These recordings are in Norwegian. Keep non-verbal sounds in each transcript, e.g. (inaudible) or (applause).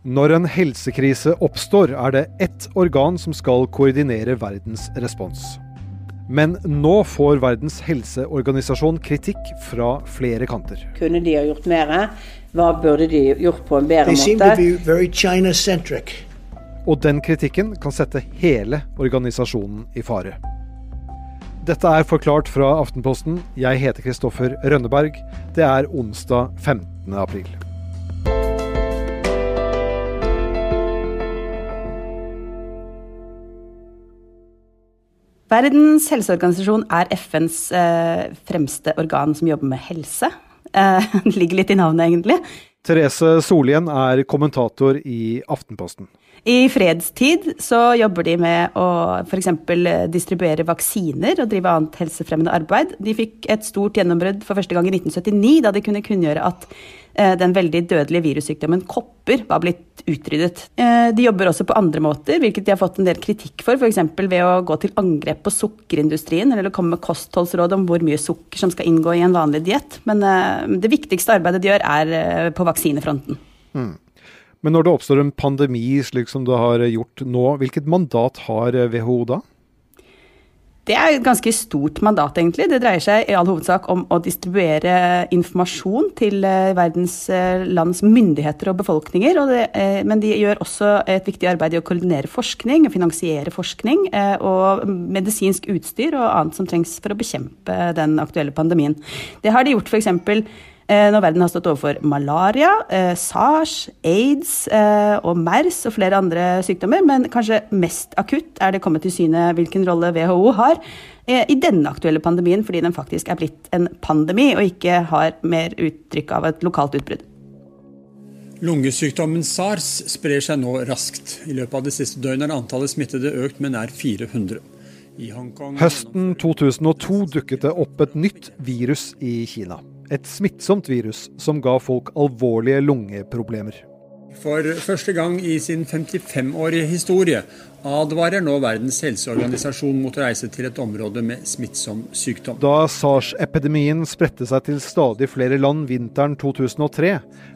Når en helsekrise oppstår, er det ett organ som skal koordinere verdens respons. Men nå får Verdens helseorganisasjon kritikk fra flere kanter. Kunne de ha gjort mer? Hva burde de gjort på en bedre måte? be very China. Og den kritikken kan sette hele organisasjonen i fare. Dette er forklart fra Aftenposten. Jeg heter Kristoffer Rønneberg. Det er onsdag 15. april. Verdens helseorganisasjon er FNs eh, fremste organ som jobber med helse. Eh, (laughs) det ligger litt i navnet, egentlig. Therese Solien er kommentator i Aftenposten. I fredstid så jobber de med å f.eks. distribuere vaksiner og drive annet helsefremmende arbeid. De fikk et stort gjennombrudd for første gang i 1979, da de kunne kunngjøre at eh, den veldig dødelige virussykdommen kopper var blitt utryddet. Eh, de jobber også på andre måter, hvilket de har fått en del kritikk for, f.eks. ved å gå til angrep på sukkerindustrien, eller komme med kostholdsråd om hvor mye sukker som skal inngå i en vanlig diett. Men eh, det viktigste arbeidet de gjør, er på vaksinefronten. Men når det oppstår en pandemi slik som det har gjort nå, hvilket mandat har WHO da? Det er et ganske stort mandat, egentlig. Det dreier seg i all hovedsak om å distribuere informasjon til eh, verdens eh, lands myndigheter og befolkninger. Og det, eh, men de gjør også et viktig arbeid i å koordinere forskning, finansiere forskning og medisinsk utstyr og annet som trengs for å bekjempe den aktuelle pandemien. Det har de gjort f.eks. Eh, når verden har stått overfor malaria, eh, sars, aids eh, og MERS og flere andre sykdommer. Men kanskje mest akutt er det kommet til syne hvilken rolle WHO har eh, i denne aktuelle pandemien, fordi den faktisk er blitt en pandemi og ikke har mer uttrykk av et lokalt utbrudd. Lungesykdommen sars sprer seg nå raskt. I løpet av det siste døgnet er antallet smittede økt med nær 400. I Hongkong Høsten 2002 dukket det opp et nytt virus i Kina. Et smittsomt virus som ga folk alvorlige lungeproblemer. For første gang i sin 55-årige historie advarer nå Verdens helseorganisasjon mot å reise til et område med smittsom sykdom. Da sars-epidemien spredte seg til stadig flere land vinteren 2003,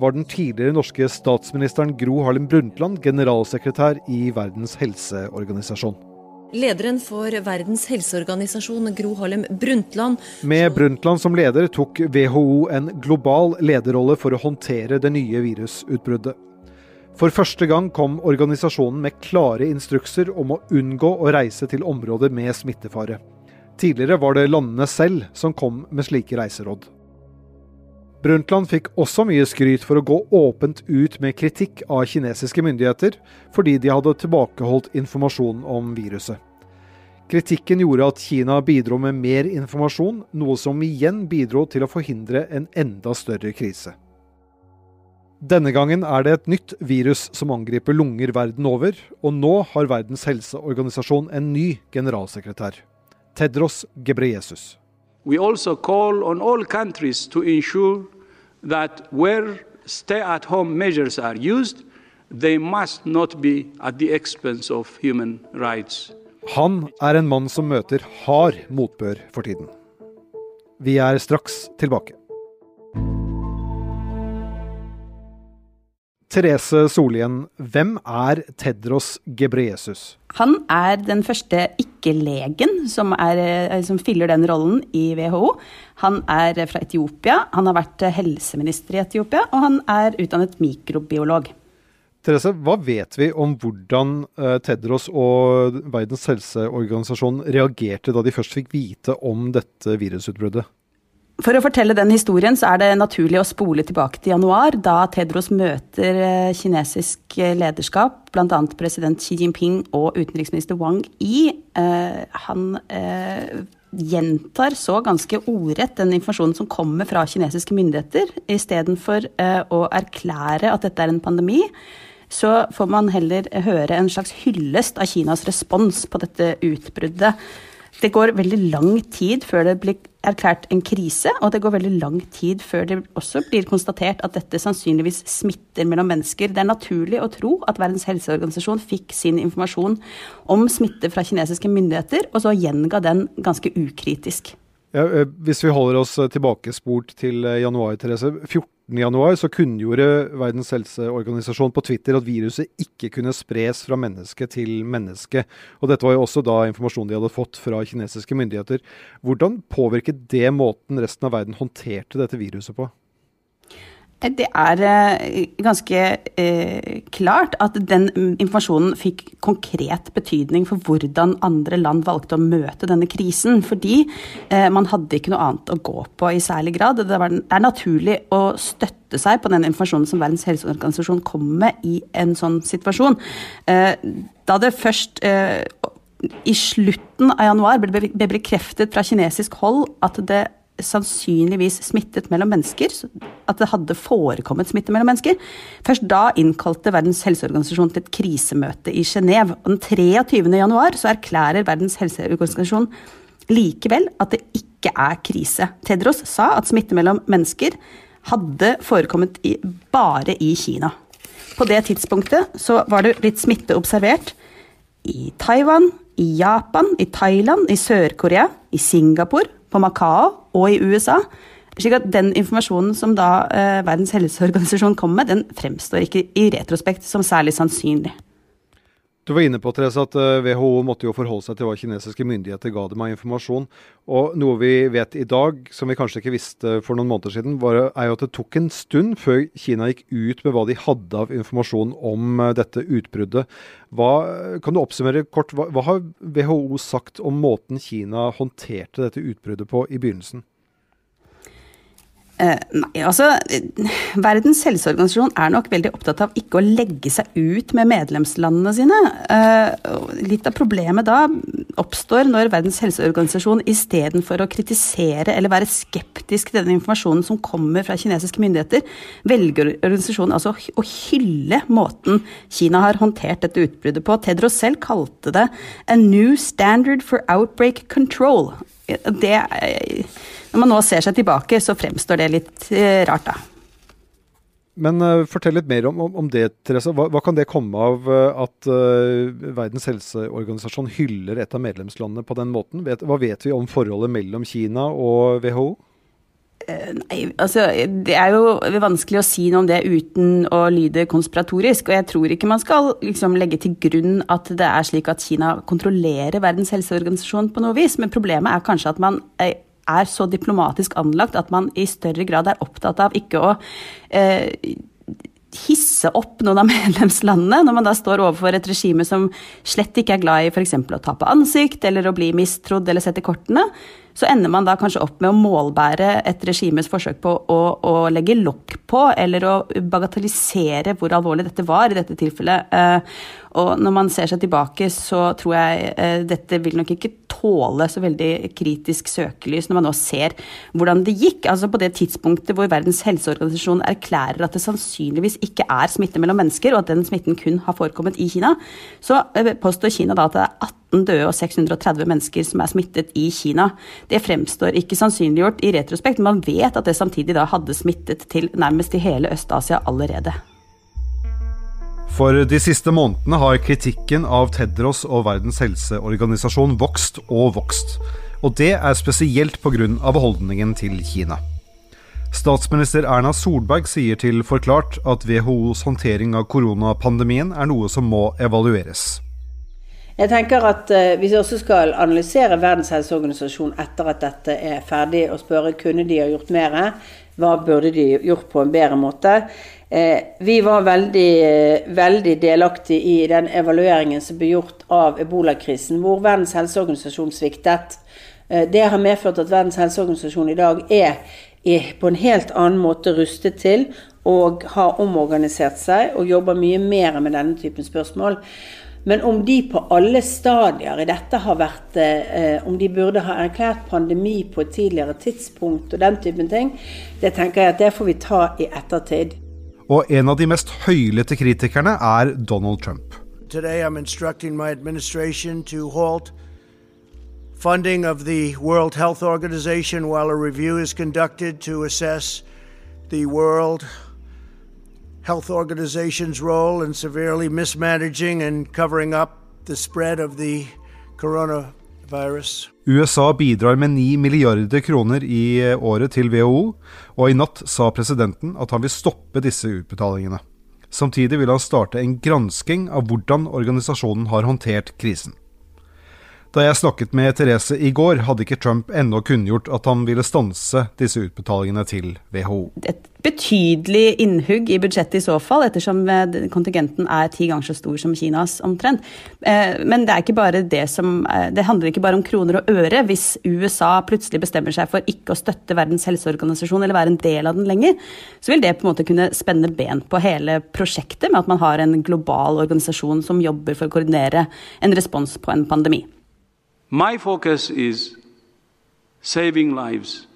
var den tidligere norske statsministeren Gro Harlem Brundtland generalsekretær i Verdens helseorganisasjon. Lederen for Verdens helseorganisasjon, Gro Harlem Brundtland, Med Brundtland som leder tok WHO en global lederrolle for å håndtere det nye virusutbruddet. For første gang kom organisasjonen med klare instrukser om å unngå å reise til områder med smittefare. Tidligere var det landene selv som kom med slike reiseråd. Brundtland fikk også mye skryt for å gå åpent ut med kritikk av kinesiske myndigheter, fordi de hadde tilbakeholdt informasjon om viruset. Kritikken gjorde at Kina bidro med mer informasjon, noe som igjen bidro til å forhindre en enda større krise. Denne gangen er det et nytt virus som angriper lunger verden over, og nå har Verdens helseorganisasjon en ny generalsekretær. Tedros Gebreyesus. We also call on all countries to ensure that where stay at home measures are used, they must not be at the expense of human rights. Han er en mann som møter hard motbør for tiden. Vi er straks tilbake. Therese Solien, hvem er Tedros Gebreyesus? Han er den første ikke-legen som, eh, som fyller den rollen i WHO. Han er fra Etiopia, han har vært helseminister i Etiopia, og han er utdannet mikrobiolog. Therese, hva vet vi om hvordan eh, Tedros og Verdens helseorganisasjon reagerte da de først fikk vite om dette virusutbruddet? For å fortelle den historien, så er det naturlig å spole tilbake til januar, da Tedros møter eh, kinesisk eh, lederskap, bl.a. president Xi Jinping og utenriksminister Wang Yi. Eh, han gjentar så ganske ordrett den informasjonen som kommer fra kinesiske myndigheter, istedenfor eh, å erklære at dette er en pandemi. Så får man heller høre en slags hyllest av Kinas respons på dette utbruddet. Det går veldig lang tid før det blir erklært en krise, og det går veldig lang tid før det også blir konstatert at dette sannsynligvis smitter mellom mennesker. Det er naturlig å tro at Verdens helseorganisasjon fikk sin informasjon om smitte fra kinesiske myndigheter, og så gjenga den ganske ukritisk. Ja, eh, hvis vi holder oss tilbakesport til eh, januar, Therese. 14 14.1 så kunngjorde Verdens helseorganisasjon på Twitter at viruset ikke kunne spres fra menneske til menneske. Og dette var jo også da informasjon de hadde fått fra kinesiske myndigheter. Hvordan påvirket det måten resten av verden håndterte dette viruset på? Det er eh, ganske eh, klart at den informasjonen fikk konkret betydning for hvordan andre land valgte å møte denne krisen. Fordi eh, man hadde ikke noe annet å gå på i særlig grad. Det, er naturlig å støtte seg på den informasjonen som Verdens helseorganisasjon kommer med i en sånn situasjon. Eh, da det først eh, i slutten av januar ble bekreftet fra kinesisk hold at det sannsynligvis smittet mellom mennesker, at det hadde forekommet smitte mellom mennesker. Først da innkalte Verdens helseorganisasjon til et krisemøte i Genéve. Den 23. januar så erklærer Verdens helseorganisasjon likevel at det ikke er krise. Tedros sa at smitte mellom mennesker hadde forekommet i, bare i Kina. På det tidspunktet så var det blitt smitte observert i Taiwan, i Japan, i Thailand, i Sør-Korea, i Singapore, på Macao og i USA. Slik at Den informasjonen som da eh, Verdens helseorganisasjon kom med, den fremstår ikke i retrospekt som særlig sannsynlig. Du var inne på Therese, at WHO eh, måtte jo forholde seg til hva kinesiske myndigheter ga dem av informasjon. Og Noe vi vet i dag, som vi kanskje ikke visste for noen måneder siden, var, er jo at det tok en stund før Kina gikk ut med hva de hadde av informasjon om eh, dette utbruddet. Hva, kan du oppsummere kort, hva, hva har WHO sagt om måten Kina håndterte dette utbruddet på i begynnelsen? Uh, nei, altså Verdens helseorganisasjon er nok veldig opptatt av ikke å legge seg ut med medlemslandene sine. Uh, litt av problemet da oppstår når Verdens helseorganisasjon istedenfor å kritisere eller være skeptisk til den informasjonen som kommer fra kinesiske myndigheter, velger organisasjonen altså å hylle måten Kina har håndtert dette utbruddet på. Tedros selv kalte det 'a new standard for outbreak control'. Det Når man nå ser seg tilbake, så fremstår det litt eh, rart, da. Men uh, fortell litt mer om, om, om det, Therese. Hva, hva, kan det komme av uh, at uh, Verdens helseorganisasjon hyller et av medlemslandene på den måten? Vet, hva vet vi om forholdet mellom Kina og WHO? Nei, altså Det er jo vanskelig å si noe om det uten å lyde konspiratorisk. Og jeg tror ikke man skal liksom legge til grunn at det er slik at Kina kontrollerer Verdens helseorganisasjon på noe vis. Men problemet er kanskje at man er så diplomatisk anlagt at man i større grad er opptatt av ikke å eh, hisse opp noen av (laughs) medlemslandene, når man da står overfor et regime som slett ikke er glad i f.eks. å tape ansikt eller å bli mistrodd eller sette kortene, så ender man da kanskje opp med å målbære et regimes forsøk på å, å legge lokk på, eller å bagatellisere hvor alvorlig dette var i dette tilfellet. Eh, og når man ser seg tilbake, så tror jeg eh, dette vil nok ikke tåle så veldig kritisk søkelys når man nå ser hvordan det gikk. Altså på det tidspunktet hvor Verdens helseorganisasjon erklærer at det sannsynligvis ikke er smitte mellom mennesker, og at den smitten kun har forekommet i Kina, så eh, påstår Kina da at det er 18 døde og 630 mennesker som er smittet i Kina. Det fremstår ikke sannsynliggjort i retrospekt, men man vet at det samtidig da hadde smittet til nærmest i hele Øst-Asia allerede. For de siste månedene har kritikken av Tedros og Verdens helseorganisasjon vokst og vokst. Og det er spesielt pga. holdningen til Kina. Statsminister Erna Solberg sier til Forklart at WHOs håndtering av koronapandemien er noe som må evalueres. Jeg tenker at Hvis Vi også skal analysere Verdens helseorganisasjon etter at dette er ferdig, og spørre kunne de ha gjort mer. Hva burde de gjort på en bedre måte? Eh, vi var veldig, veldig delaktige i den evalueringen som ble gjort av ebolakrisen, hvor Verdens helseorganisasjon sviktet. Eh, det har medført at Verdens helseorganisasjon i dag er på en helt annen måte rustet til og har omorganisert seg og jobber mye mer med denne typen spørsmål. Men om de på alle stadier i dette har vært eh, Om de burde ha erklært pandemi på et tidligere tidspunkt og den typen ting, det tenker jeg at det får vi ta i ettertid. Og en av de mest høylytte kritikerne er Donald Trump. Today I'm instructing my administration to halt funding of the World Health Organization while a review is conducted to assess the World Health Organization's role in severely mismanaging and covering up the spread of the coronavirus. USA bidrar med 9 milliarder kroner i året til WHO, og i natt sa presidenten at han vil stoppe disse utbetalingene. Samtidig vil han starte en gransking av hvordan organisasjonen har håndtert krisen. Da jeg snakket med Therese i går, hadde ikke Trump ennå kunngjort at han ville stanse disse utbetalingene til WHO. Et betydelig innhugg i budsjettet i så fall, ettersom eh, kontingenten er ti ganger så stor som Kinas omtrent. Eh, men det det som eh, Det handler ikke bare om kroner og øre. Hvis USA plutselig bestemmer seg for ikke å støtte Verdens helseorganisasjon eller være en del av den lenger, så vil det på en måte kunne spenne ben på hele prosjektet med at man har en global organisasjon som jobber for å koordinere en respons på en pandemi. My focus is saving lives.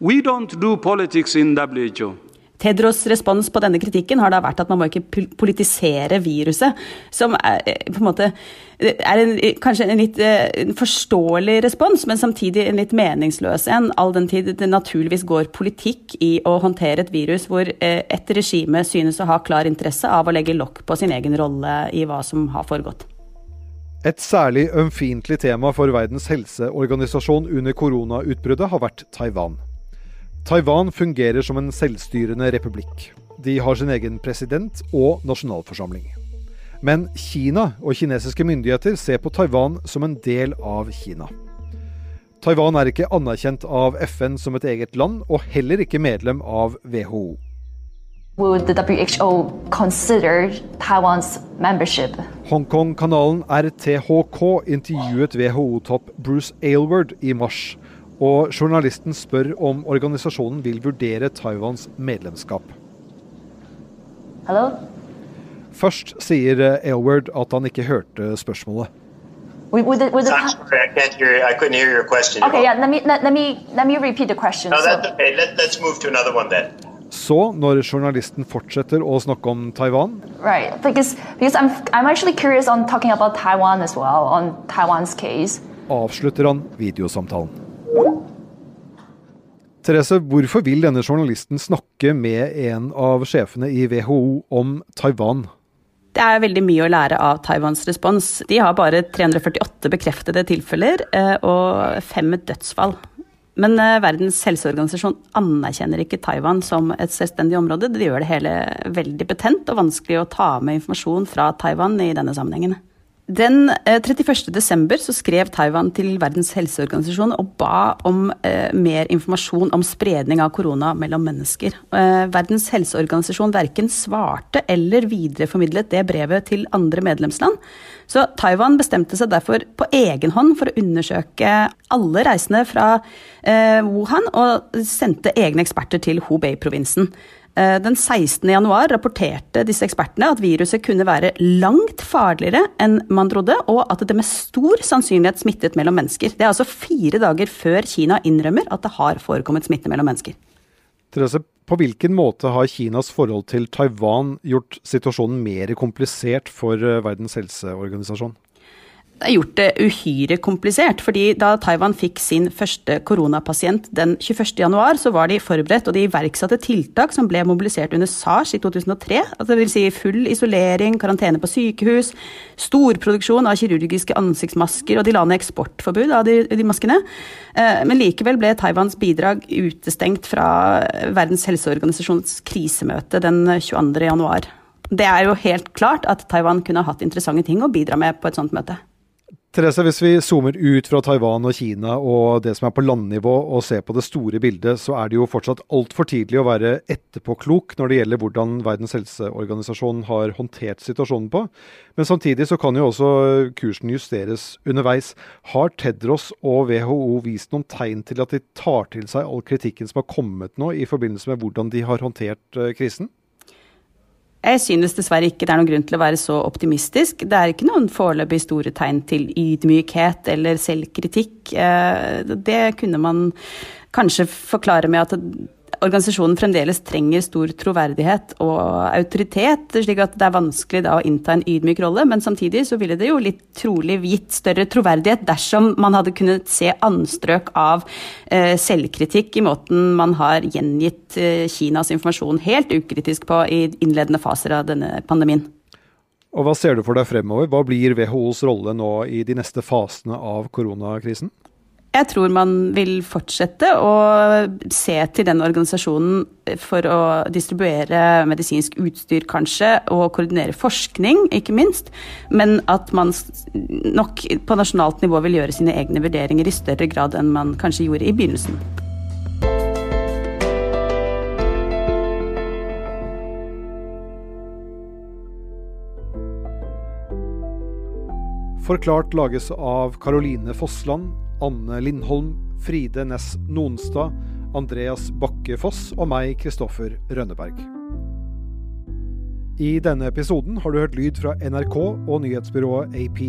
We don't do politics in WHO. Tedros' respons på denne kritikken har da vært at man må ikke politisere viruset, som er, eh, på en måte, er en, kanskje en litt eh, en forståelig respons, men samtidig en litt meningsløs en, all den tid det naturligvis går politikk i å håndtere et virus hvor eh, et regime synes å ha klar interesse av å legge lokk på sin egen rolle i hva som har foregått. Et særlig ømfintlig tema for Verdens helseorganisasjon under koronautbruddet har vært Taiwan. Taiwan fungerer som en selvstyrende republikk. De har sin egen president og nasjonalforsamling. Men Kina og kinesiske myndigheter ser på Taiwan som en del av Kina. Taiwan er ikke anerkjent av FN som et eget land, og heller ikke medlem av WHO. Would the WHO consider Taiwan's membership? Hongkong-kanalen RTHK intervjuet WHO-topp Bruce Aylward i mars, og journalisten spør om organisasjonen vil vurdere Taiwans medlemskap. Hello? Først sier Aylward at han ikke hørte spørsmålet. Would, would the, would the, I'm sorry, I can't hear. I couldn't hear your question. okay, yeah. Let me let, let me let me repeat the question. No, So- okay. Let, let's move to another one then. Så, når journalisten fortsetter å snakke om Taiwan, Right, because because I'm I'm actually curious on talking about Taiwan as well on Taiwan's case. avslutter han videosamtalen. Therese, hvorfor vil denne journalisten snakke med en av sjefene i WHO om Taiwan? Det er veldig mye å lære av Taiwans respons. De har bare 348 bekreftede tilfeller eh, og fem dødsfall. Men eh, Verdens helseorganisasjon anerkjenner ikke Taiwan som et selvstendig område. Det gjør det hele veldig betent og vanskelig å ta med informasjon fra Taiwan i denne sammenhengen. Den eh, 31. desember så skrev Taiwan til Verdens helseorganisasjon og ba om eh, mer informasjon om spredning av korona mellom mennesker. Eh, Verdens helseorganisasjon verken svarte eller videreformidlet det brevet til andre medlemsland. Så Taiwan bestemte seg derfor på egen hånd for å undersøke alle reisende fra eh, Wuhan, og sendte egne eksperter til Hubei-provinsen. Eh, Den 16. januar rapporterte disse ekspertene at viruset kunne være langt farligere enn man trodde, og at det med stor sannsynlighet smittet mellom mennesker. Det er altså fire dager før Kina innrømmer at det har forekommet smitte mellom mennesker. Therese, på hvilken måte har Kinas forhold til Taiwan gjort situasjonen mer komplisert for eh, Verdens helseorganisasjon? Det har gjort det uhyre komplisert, fordi da Taiwan fikk sin første koronapasient den 21. januar, så var de forberedt, og de iverksatte tiltak som ble mobilisert under SARS i 2003. Altså det vil si full isolering, karantene på sykehus, storproduksjon av kirurgiske ansiktsmasker, og de la ned eksportforbud av de, de maskene. Eh, Men likevel ble Taiwans bidrag utestengt fra Verdens helseorganisasjons krisemøte den 22. januar. Det er jo helt klart at Taiwan kunne hatt interessante ting å bidra med på et sånt møte. Therese, hvis vi zoomer ut fra Taiwan og Kina og det som er på landnivå, og ser på det store bildet, så er det jo fortsatt altfor tidlig å være etterpåklok når det gjelder hvordan Verdens helseorganisasjon har håndtert situasjonen på. Men samtidig så kan jo også kursen justeres underveis. Har Tedros og WHO vist noen tegn til at de tar til seg all kritikken som har kommet nå i forbindelse med hvordan de har håndtert eh, krisen? Jeg synes dessverre ikke det er noen grunn til å være så optimistisk. Det er ikke noen foreløpig store tegn til ydmykhet eller selvkritikk. Eh, Det kunne man kanskje forklare med at organisasjonen fremdeles trenger stor troverdighet og autoritet, slik at det er vanskelig da å innta en ydmyk rolle. Men samtidig så ville det jo litt trolig gitt større troverdighet dersom man hadde kunnet se anstrøk av eh, selvkritikk i måten man har gjengitt eh, Kinas informasjon helt ukritisk på i innledende faser av denne pandemien. Og Hva ser du for deg fremover? Hva blir WHOs rolle nå i de neste fasene av koronakrisen? Jeg tror man vil fortsette å se til den organisasjonen for å distribuere medisinsk utstyr, kanskje, og koordinere forskning, ikke minst. Men at man nok på nasjonalt nivå vil gjøre sine egne vurderinger i større grad enn man kanskje gjorde i begynnelsen. Forklart lages av Caroline Fossland, Anne Lindholm, Fride Næss Nonstad, Andreas Bakke Foss og meg, Kristoffer Rønneberg. I denne episoden har du hørt lyd fra NRK og nyhetsbyrået AP.